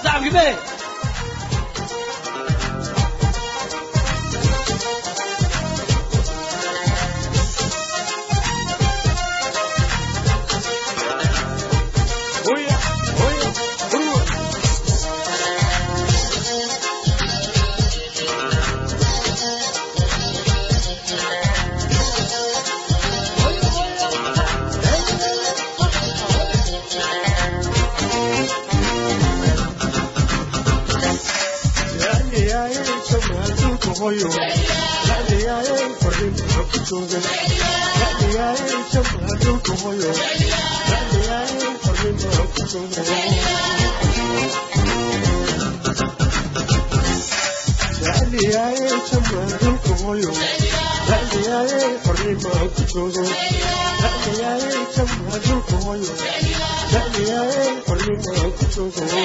الشعب كده hooyo dhacdiyaaye fariin wuxuu ku joogay dhacdiyaaye jab hadhowka hooyo dhacdiyaaye fariin wuxuu ku joogay dhacdiyaaye jab hadhowka hooyo dhacdiyaaye fariin wuxuu ku joogay dhacdiyaaye jab hadhowka hooyo dhacdiyaaye fariin wuxuu ku joogay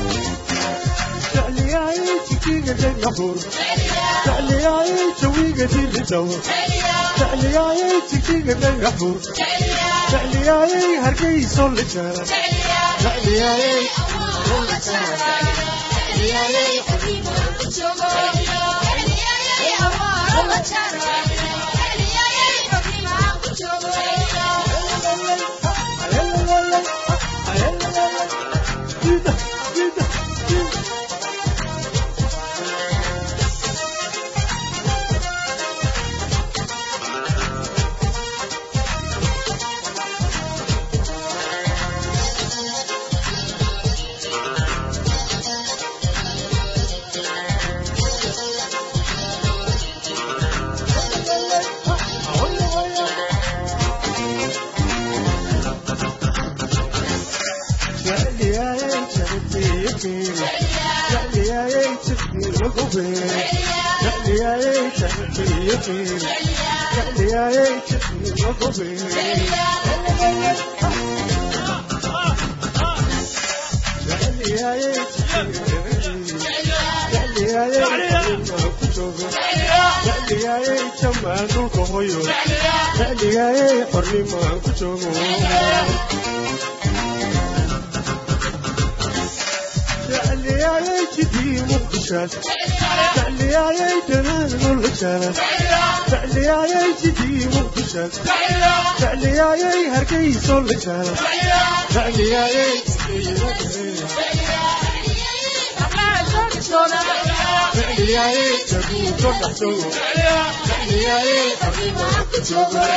وجهك النفور تعليا يسويك اللي تور تعليا يسكيك النفور تعليا هركي سول الشارع تعليا تعليا حبيبي وجهك تعليا يا الله تعليا xornimaan ku joogo تعلياي قديم وخشاش تعلياي جنان والغشاش تعلياي قديم وخشاش تعلياي هرقيس والغشاش تعلياي قديم تعلياي تبوك وتحتوك تعلياي حبيبك وتشوفك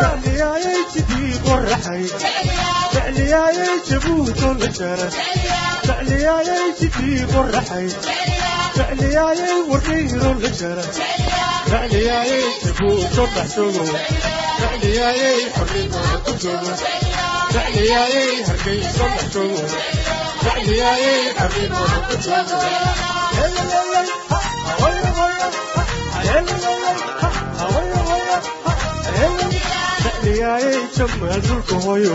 تعلياي جديد ورحيك jecliyaaye jabuuton la jara jecliyaaye jidhiibo raxay jecliyaaye warkayron la jara jecliyaaye jabuuton dhaxjogo jecliyaaye xornimada ku jogo jecliyaaye hargeyso dhaxjogo jecliyaaye xornimada ku jogo jecliyaaye jamaal dhulka hoyo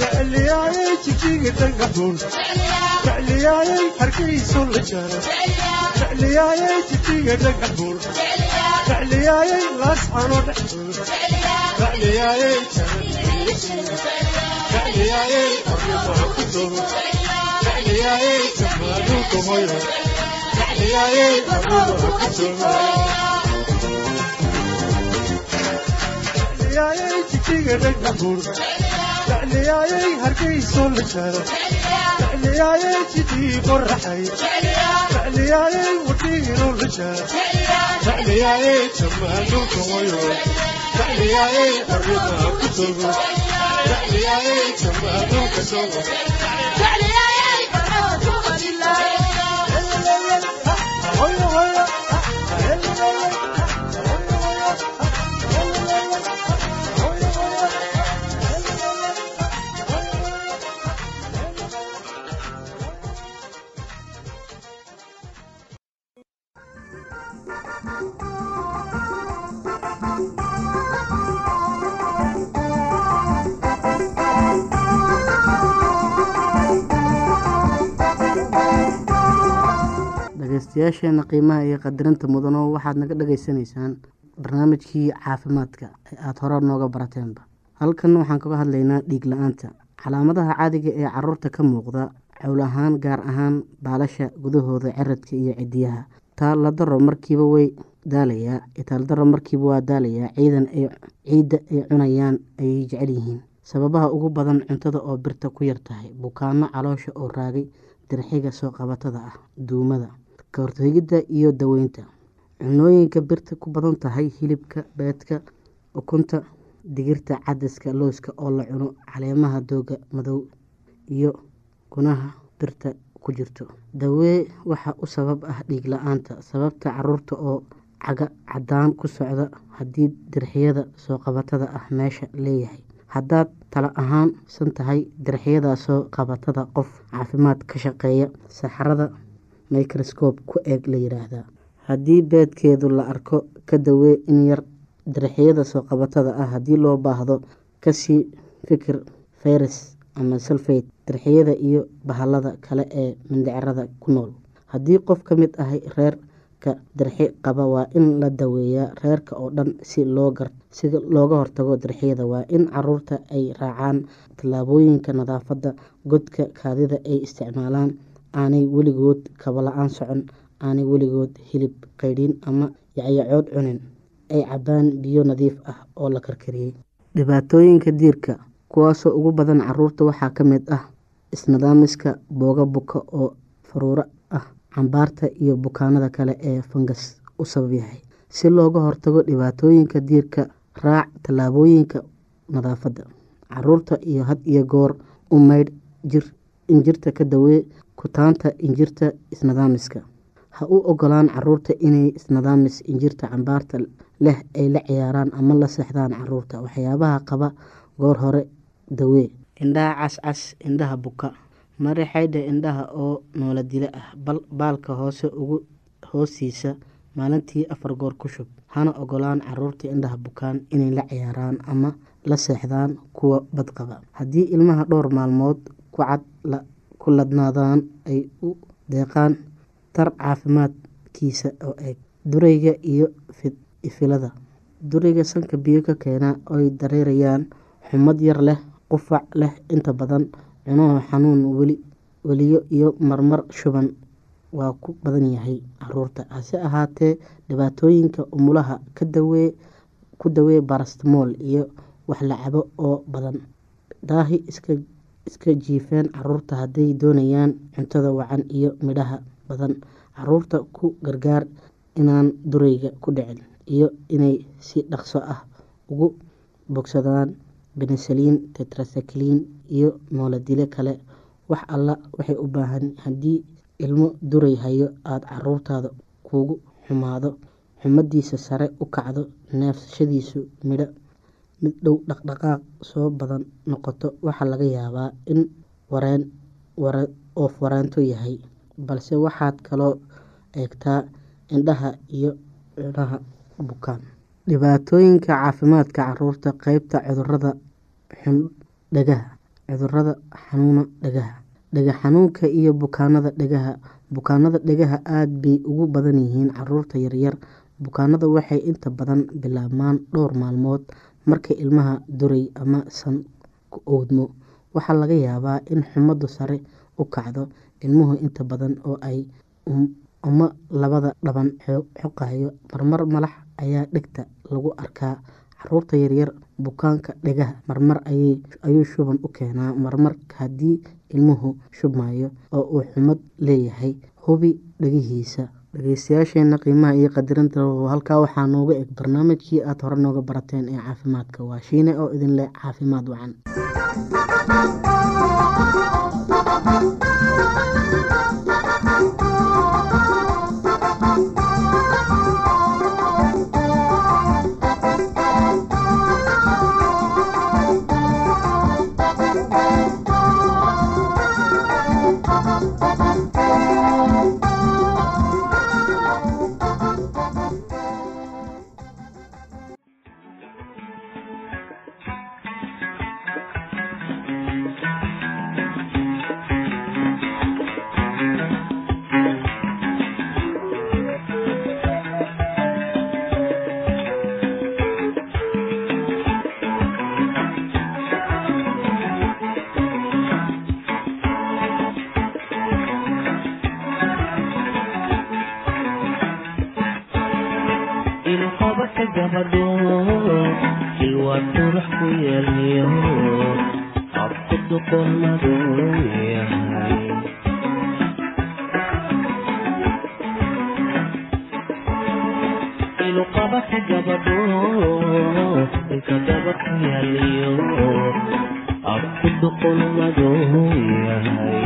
jecliyaaye jijigidanka hun jecliyaaye hargeysu la jaro jecliyaaye jijiga dhanka hun jecliyaaye laascano dhex jecliyaaye jijiga dhanka hun jecliyaayay hargeysoo la jaaro jecliyaayay jidii qoraxay jecliyaayay wadhiinoo la jaaro jecliyaayay jamaaluuka hoyo jecliyaayay arrimaha ku dogo jecliyaayay jamaaluuka dogo hoyo dhegeystayaasheena qiimaha iyo qadarinta mudano waxaad naga dhagaysanaysaan barnaamijkii caafimaadka ee aada hore nooga barateenba. Halkan waxaan kaga hadlaynaa dhiig la'aanta. Calaamadaha caadiga ee carruurta ka muuqda cowl ahaan gaar ahaan baalasha gudahooda ciradka iyo cidiyaha taaladaro markiiba way daalayaa taaladaro markiiba waa daalayaa ciidan ay ciidda ay cunayaan ayay jecel yihiin. Sababaha ugu badan cuntada oo birta ku yar tahay bukaano caloosha oo raagay dirxiga soo qabatada ah duumada ka iyo daweynta cunooyinka birta ku badan tahay hilibka beedka ukunta digirta cadaska looska oo la cuno caleemaha dooga madow iyo gunaha birta ku jirto. Dawee waxaa u sabab ah dhiig la'aanta sababta carruurta oo caga cadaan ku socda haddii dirxiyada soo qabatada ah meesha leeyahay. Haddaad tala ahaansan tahay dirxiyada soo qabatada qof caafimaad ka shaqeeya saxarada microscope ku eeg la yiraahdaa haddii beedkeedu la arko ka dawee in yar dirxiyada soo qabatada ah haddii loo baahdo ka sii fikir fayras ama salfate dirxiyada iyo bahalada kale ee mindhicrada ku nool. Haddii qof ka mid ahay reerka dirxi qaba waa in la daweeyaa reerka oo dhan si si looga hortago dirxiyada waa in carruurta ay raacaan tallaabooyinka nadaafadda godka kaadida ay isticmaalaan aanay weligood kabala-aan socon aanay weligood hilib qaydhin ama yacyacood cunin. Ay cabaan biyo nadiif ah oo la karkariyey. Dhibaatooyinka diirka kuwaasoo ugu badan carruurta waxaa ka mid ah isnidaamiska booga buka oo faruuro ah cambaarta iyo bukaanada kale ee fangas u sabab yahay. Si looga hortago dhibaatooyinka diirka raac tallaabooyinka nadaafadda carruurta iyo had iyo goor u maydh jir injirta ka dawee kutaanta injirta isnidaamiska ha u ogolaan carruurta inay isnidaamis injirta cambaarta leh ay la ciyaaraan ama la seexdaan carruurta waxyaabaha qaba goor hore dawee indhaha cascas indhaha buka. Mari xaydha indhaha oo noola dila ah baalka hoose ugu hoostiisa maalintii afar goor ku shub. Hana ogolaan carruurta indhaha bukaan inay la ciyaaraan ama la seexdaan kuwa badqaba. Haddii ilmaha dhowr maalmood kucad ku ladnaadaan ay u deeqaan tar caafimaadkiisa oo eeg durayga iyo ifilada. Durayga sanka biyo ka keena oy dareerayaan xumad yar leh qufac leh inta badan cunuhu xanuun weliyo iyo marmar shuban waa ku badan yahay carruurta hase ahaatee dhibaatooyinka umulaha ku dawee barastmool iyo wax la oo badan. Daahi iska jiifeen carruurta hadday doonayaan cuntada wacan iyo midhaha badan. Caruurta ku gargaar inaan durayga ku dhicin iyo inay si dhaqso ah ugu bogsadaan benesaliin tetrasakliin iyo nooladile kale. Wax alla waxay u baahan haddii ilmo duray hayo aada caruurtaada kugu xumaado xumadiisa sare u kacdo neefsashadiisu midho mid dhow dhaqdhaqaaq soo badan noqoto waxaa laga yaabaa in wareen oof wareento yahay balse waxaad kaloo eegtaa indhaha iyo cunaha bukaan. Dhibaatooyinka caafimaadka carruurta qeybta cudurrada dhagaha cudurrada xanuuna dhagaha dhaga xanuunka iyo bukaanada dhagaha bukaanada dhagaha aada bay ugu badan yihiin carruurta yaryar. Bukaanada waxay inta badan bilaabmaan dhowr maalmood markay ilmaha duray ama san ku owdmo waxaa laga yaabaa in xumadu sare u kacdo ilmuhu inta badan oo ay uma labada dhaban xoqayo marmar malax ayaa dhegta lagu arkaa. Caruurta yaryar bukaanka dhegaha marmar ayuu shuban u keenaa. Marmar haddii ilmuhu shubmayo oo uu xumad leeyahay hubi dhegihiisa dhegeystayaasheena qiimaha iyo qadirinta halkaa waxaa nooga eg barnaamijkii aad hore nooga barateen ee caafimaadka. Waa shiine oo idin leh caafimaad wacan qabaha gabadho dhulka dabaka yaaliyo. Afku duqulmaduu yahay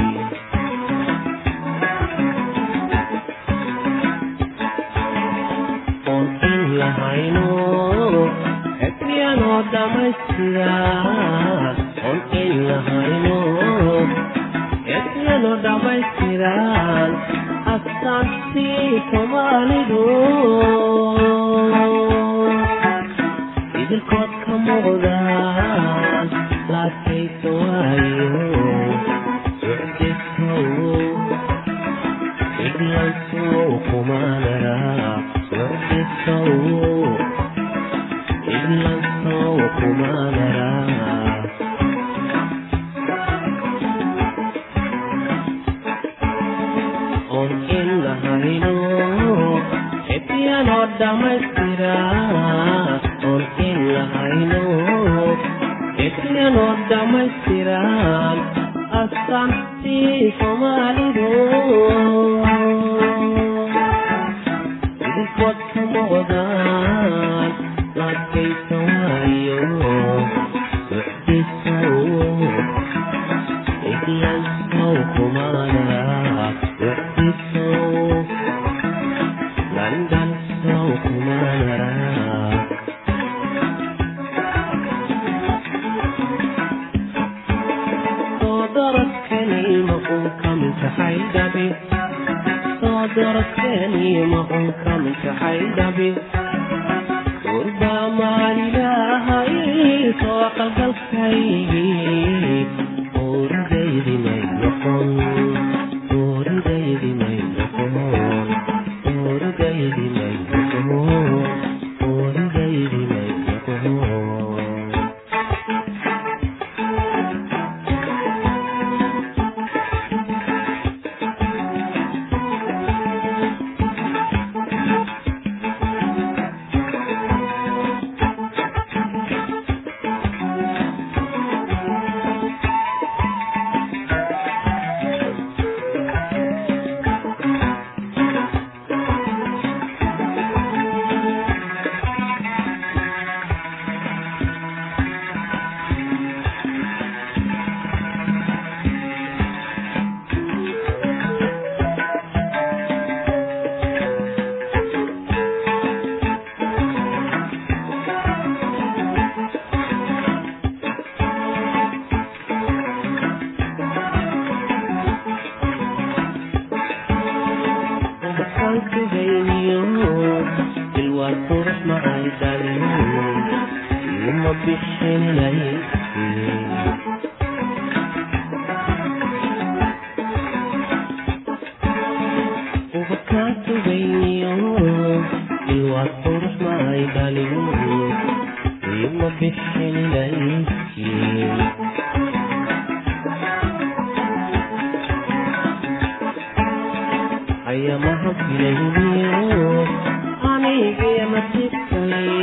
وربا مالي لا هاي توقف الخير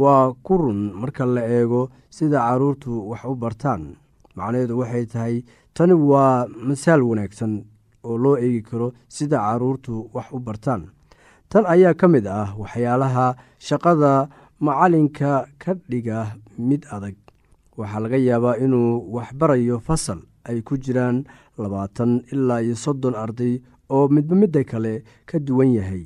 waa ku run marka la eego sida carruurtu wax u bartaan. Macnaheedu waxay tahay tani waa masaal wanaagsan oo loo eegi karo sida carruurtu wax u bartaan. Tan ayaa ka mid ah waxyaalaha shaqada macalinka ka dhiga mid adag. Waxaa laga yaabaa inuu waxbarayo fasal ay ku jiraan labaatan ilaa iyo soddon arday oo midba midda kale ka duwan yahay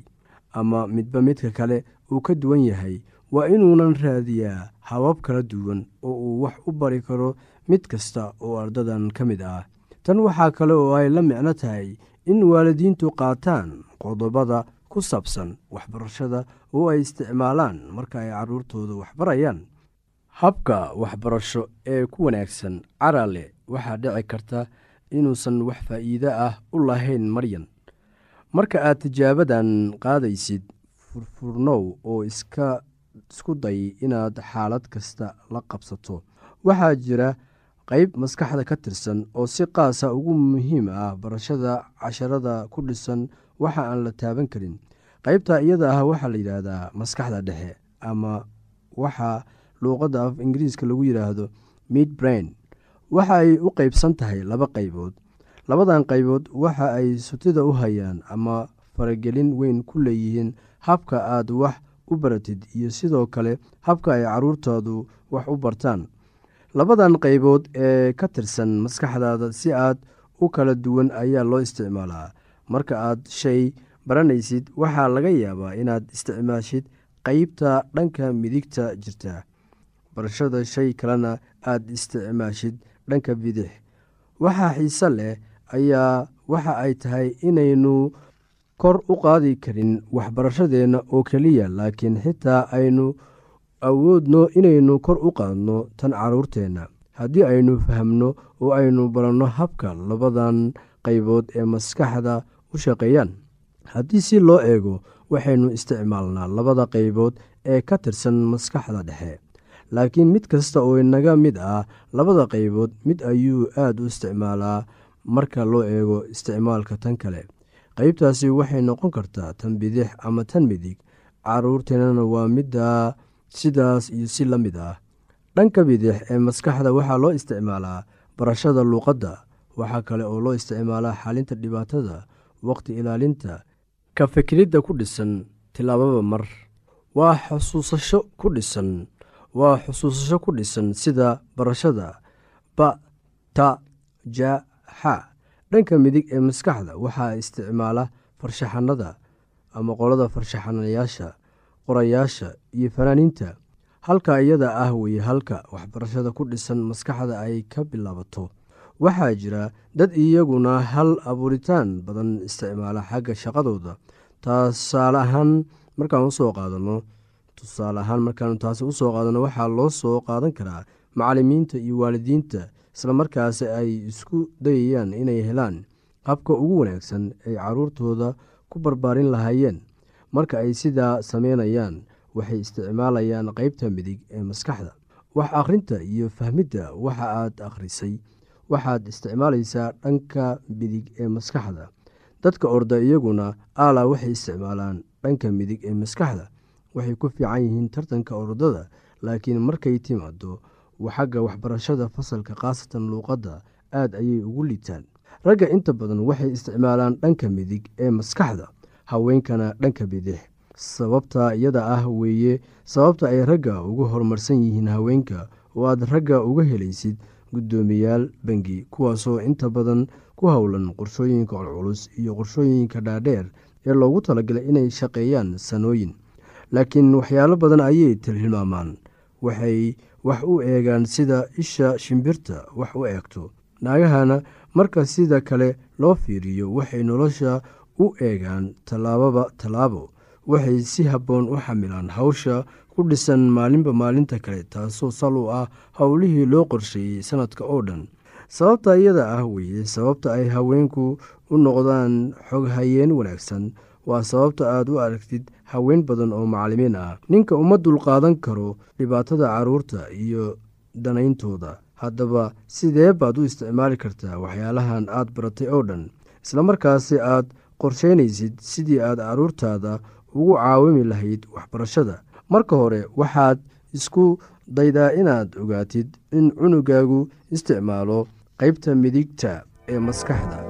ama midba midka kale uu ka duwan yahay waa inuunan raadiyaa habab kala duwan oo uu wax u bari karo mid kasta oo ardadan ka mid ah. Tan waxaa kale oo ay la micno tahay in waalidiintu qaataan qodobada ku saabsan waxbarashada oo ay isticmaalaan marka ay carruurtooda waxbarayaan. Habka waxbarasho ee ku wanaagsan carale waxaa dhici karta inuusan wax faa'iide ah u lahayn maryan. Marka aad tijaabadan qaadaysid furfurnow oo iska isku day inaad xaalad kasta la qabsato. Waxaa jira qayb maskaxda ka tirsan oo si qaasa ugu muhiim ah barashada casharada ku dhisan waxa aan la taaban karin. Qaybta iyada ah waxaa la yidhaahdaa maskaxda dhexe ama waxa luuqadda af ingiriiska lagu yidhaahdo mid brain. Waxa ay u qeybsan tahay laba qaybood. Labadan qaybood waxa ay sutida u hayaan ama faragelin weyn ku leeyihiin habka aad wax u baratid iyo sidoo kale habka ay carruurtaadu wax u bartaan. Labadan qaybood ee ka tirsan maskaxdaada si aad u kala duwan ayaa loo isticmaalaa. Marka aad shay baranaysid waxaa laga yaabaa inaad isticmaashid qeybta dhanka midigta jirta. Barashada shay kalena aad isticmaashid dhanka bidix. Waxaa xiise leh ayaa waxa ay tahay inaynu kor u qaadi karin waxbarashadeenna oo keliya laakiin xitaa aynu awoodno inaynu kor u qaadno tan carruurteenna haddii aynu fahamno oo aynu baranno habka labadan qaybood ee maskaxda u shaqeeyaan haddii si loo eego waxaynu isticmaalnaa labada qaybood ee ka tirsan maskaxda dhexe. Laakiin mid kasta oo inaga mid ah labada qaybood mid ayuu aada u isticmaalaa marka loo eego isticmaalka tan kale qeybtaasi waxay noqon kartaa tan bidix ama tan midig. Caruurteennana waa midda sidaas iyo si la mid ah. Dhanka bidix ee maskaxda waxaa loo isticmaalaa barashada luuqadda. Waxaa kale oo loo isticmaalaa xalinta dhibaatada waqti ilaalinta ka fikiridda ku dhisan tilaababa mar. Waa xusuusasho ku dhisan waa xusuusasho ku dhisan sida barashada ba ta ja xa dhanka midig ee maskaxda waxaa isticmaala farshaxanada ama qolada farshaxanayaasha qorayaasha iyo fanaaniinta halka iyada ah weye halka waxbarashada ku dhisan maskaxda ay ka bilaabato. Waxaa jira dad iyaguna hal abuuritaan badan isticmaala xagga shaqadooda. Tusaale ahaan markaan u soo qaadano tusaale ahaan markaanu taasi u soo qaadano waxaa loo soo qaadan karaa macalimiinta iyo waalidiinta islamarkaasi ay isku dayayaan inay helaan habka ugu wanaagsan ay caruurtooda ku barbaarin lahaayeen. Marka ay sidaa sameynayaan waxay isticmaalayaan qeybta midig ee maskaxda. Wax akhrinta iyo fahmidda waxa aad akhrisay waxaad isticmaalaysaa dhanka midig ee maskaxda. Dadka orda iyaguna aala waxay isticmaalaan dhanka midig ee maskaxda. Waxay ku fiican yihiin tartanka orodada laakiin markay timaado xagga waxbarashada fasalka khaasatan luuqadda aad ayay ugu liitaan. Ragga inta badan waxay isticmaalaan dhanka midig ee maskaxda haweenkana dhanka bidix. Sababta iyada ah weeye sababta ay ragga ugu horumarsan yihiin haweenka oo aad ragga uga helaysid guddoomiyaal bangi kuwaasoo inta badan ku howlan qorshooyinka culculus iyo qorshooyinka dhaadheer ee loogu talagalay inay shaqeeyaan sanooyin. Laakiin waxyaalo badan ayay tilhilmaamaan waxay wax u eegaan sida isha shimbirta wax u eegto. Naagahana marka sida kale loo fiiriyo waxay nolosha u eegaan tallaababa tallaabo. Waxay si habboon u xamilaan hawsha ku dhisan maalinba maalinta kale taasoo sal u ah howlihii loo qorsheeyey sanadka oo dhan. Sababta iyada ah weeye sababta ay haweenku u noqdaan xoghayeen wanaagsan waa sababta aad u aragtid haween badan oo macalimiin ah. Ninka uma dulqaadan karo dhibaatada carruurta iyo danayntooda haddaba sidee baad u isticmaali kartaa waxyaalahan aad baratay oo dhan? Islamarkaasi aad qorsheynaysid sidii aad caruurtaada ugu caawimi lahayd waxbarashada. Marka hore waxaad isku daydaa inaad ogaatid in cunugaagu isticmaalo qeybta midigta ee maskaxda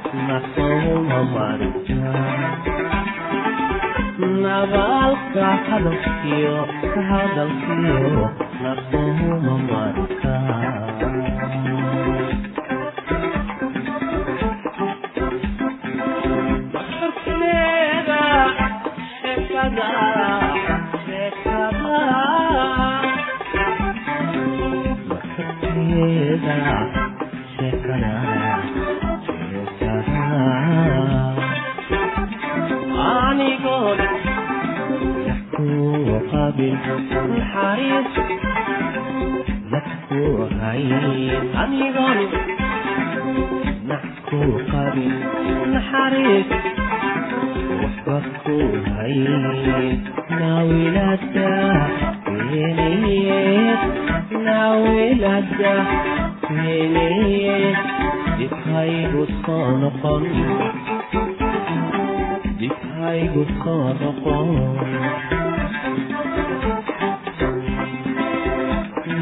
nabaalka hadalkiyo ka hadalkiyo nafsuhuma marka Yeah. قابل الحريص مكو غيب عم يقول مكو قابل الحريص وحبكو غيب ناوي لده وينيت ناوي لده وينيت يتخيب الصنقم يتخيب الصنقم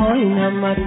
hoy namad